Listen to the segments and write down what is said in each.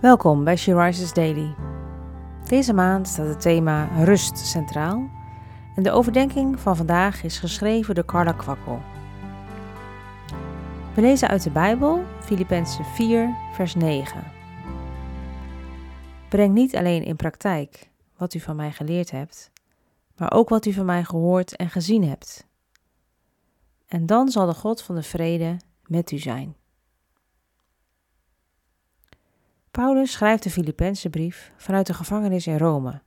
Welkom bij She Rises Daily. Deze maand staat het thema rust centraal en de overdenking van vandaag is geschreven door Carla Kwakkel. We lezen uit de Bijbel, Filippenzen 4, vers 9. Breng niet alleen in praktijk wat u van mij geleerd hebt, maar ook wat u van mij gehoord en gezien hebt. En dan zal de God van de vrede met u zijn. Paulus schrijft de Filippense brief vanuit de gevangenis in Rome.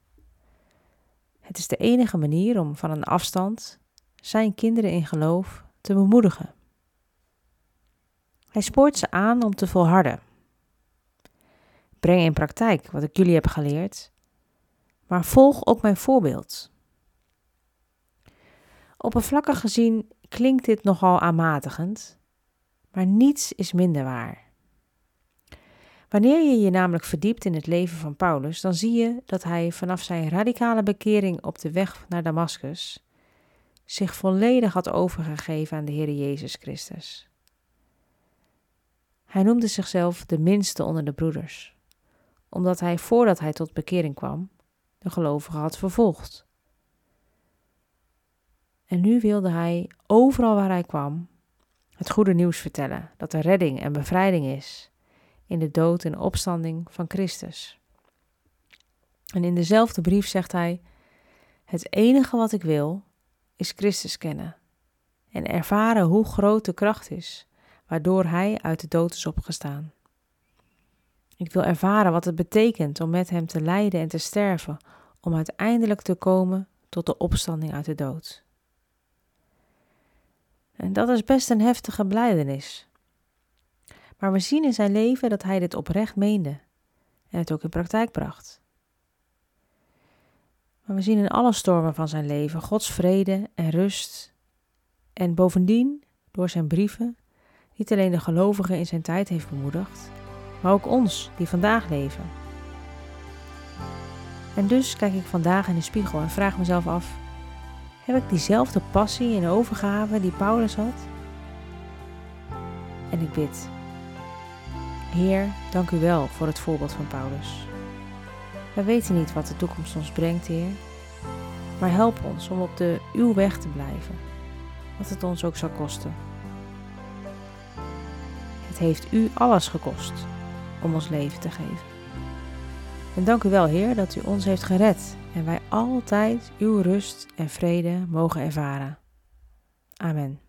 Het is de enige manier om van een afstand zijn kinderen in geloof te bemoedigen. Hij spoort ze aan om te volharden. Breng in praktijk wat ik jullie heb geleerd, maar volg ook mijn voorbeeld. Oppervlakkig gezien klinkt dit nogal aanmatigend, maar niets is minder waar. Wanneer je je namelijk verdiept in het leven van Paulus, dan zie je dat hij vanaf zijn radicale bekering op de weg naar Damascus zich volledig had overgegeven aan de Heer Jezus Christus. Hij noemde zichzelf de minste onder de broeders, omdat hij voordat hij tot bekering kwam, de gelovigen had vervolgd. En nu wilde hij overal waar hij kwam het goede nieuws vertellen dat er redding en bevrijding is in de dood en opstanding van Christus. En in dezelfde brief zegt hij: Het enige wat ik wil is Christus kennen en ervaren hoe groot de kracht is waardoor Hij uit de dood is opgestaan. Ik wil ervaren wat het betekent om met Hem te lijden en te sterven, om uiteindelijk te komen tot de opstanding uit de dood. En dat is best een heftige blijdenis. Maar we zien in zijn leven dat hij dit oprecht meende en het ook in praktijk bracht. Maar we zien in alle stormen van zijn leven Gods vrede en rust. En bovendien, door zijn brieven, niet alleen de gelovigen in zijn tijd heeft bemoedigd, maar ook ons die vandaag leven. En dus kijk ik vandaag in de spiegel en vraag mezelf af: heb ik diezelfde passie en overgave die Paulus had? En ik bid. Heer, dank u wel voor het voorbeeld van Paulus. Wij weten niet wat de toekomst ons brengt, Heer, maar help ons om op de uw weg te blijven, wat het ons ook zal kosten. Het heeft u alles gekost om ons leven te geven. En dank u wel, Heer, dat u ons heeft gered en wij altijd uw rust en vrede mogen ervaren. Amen.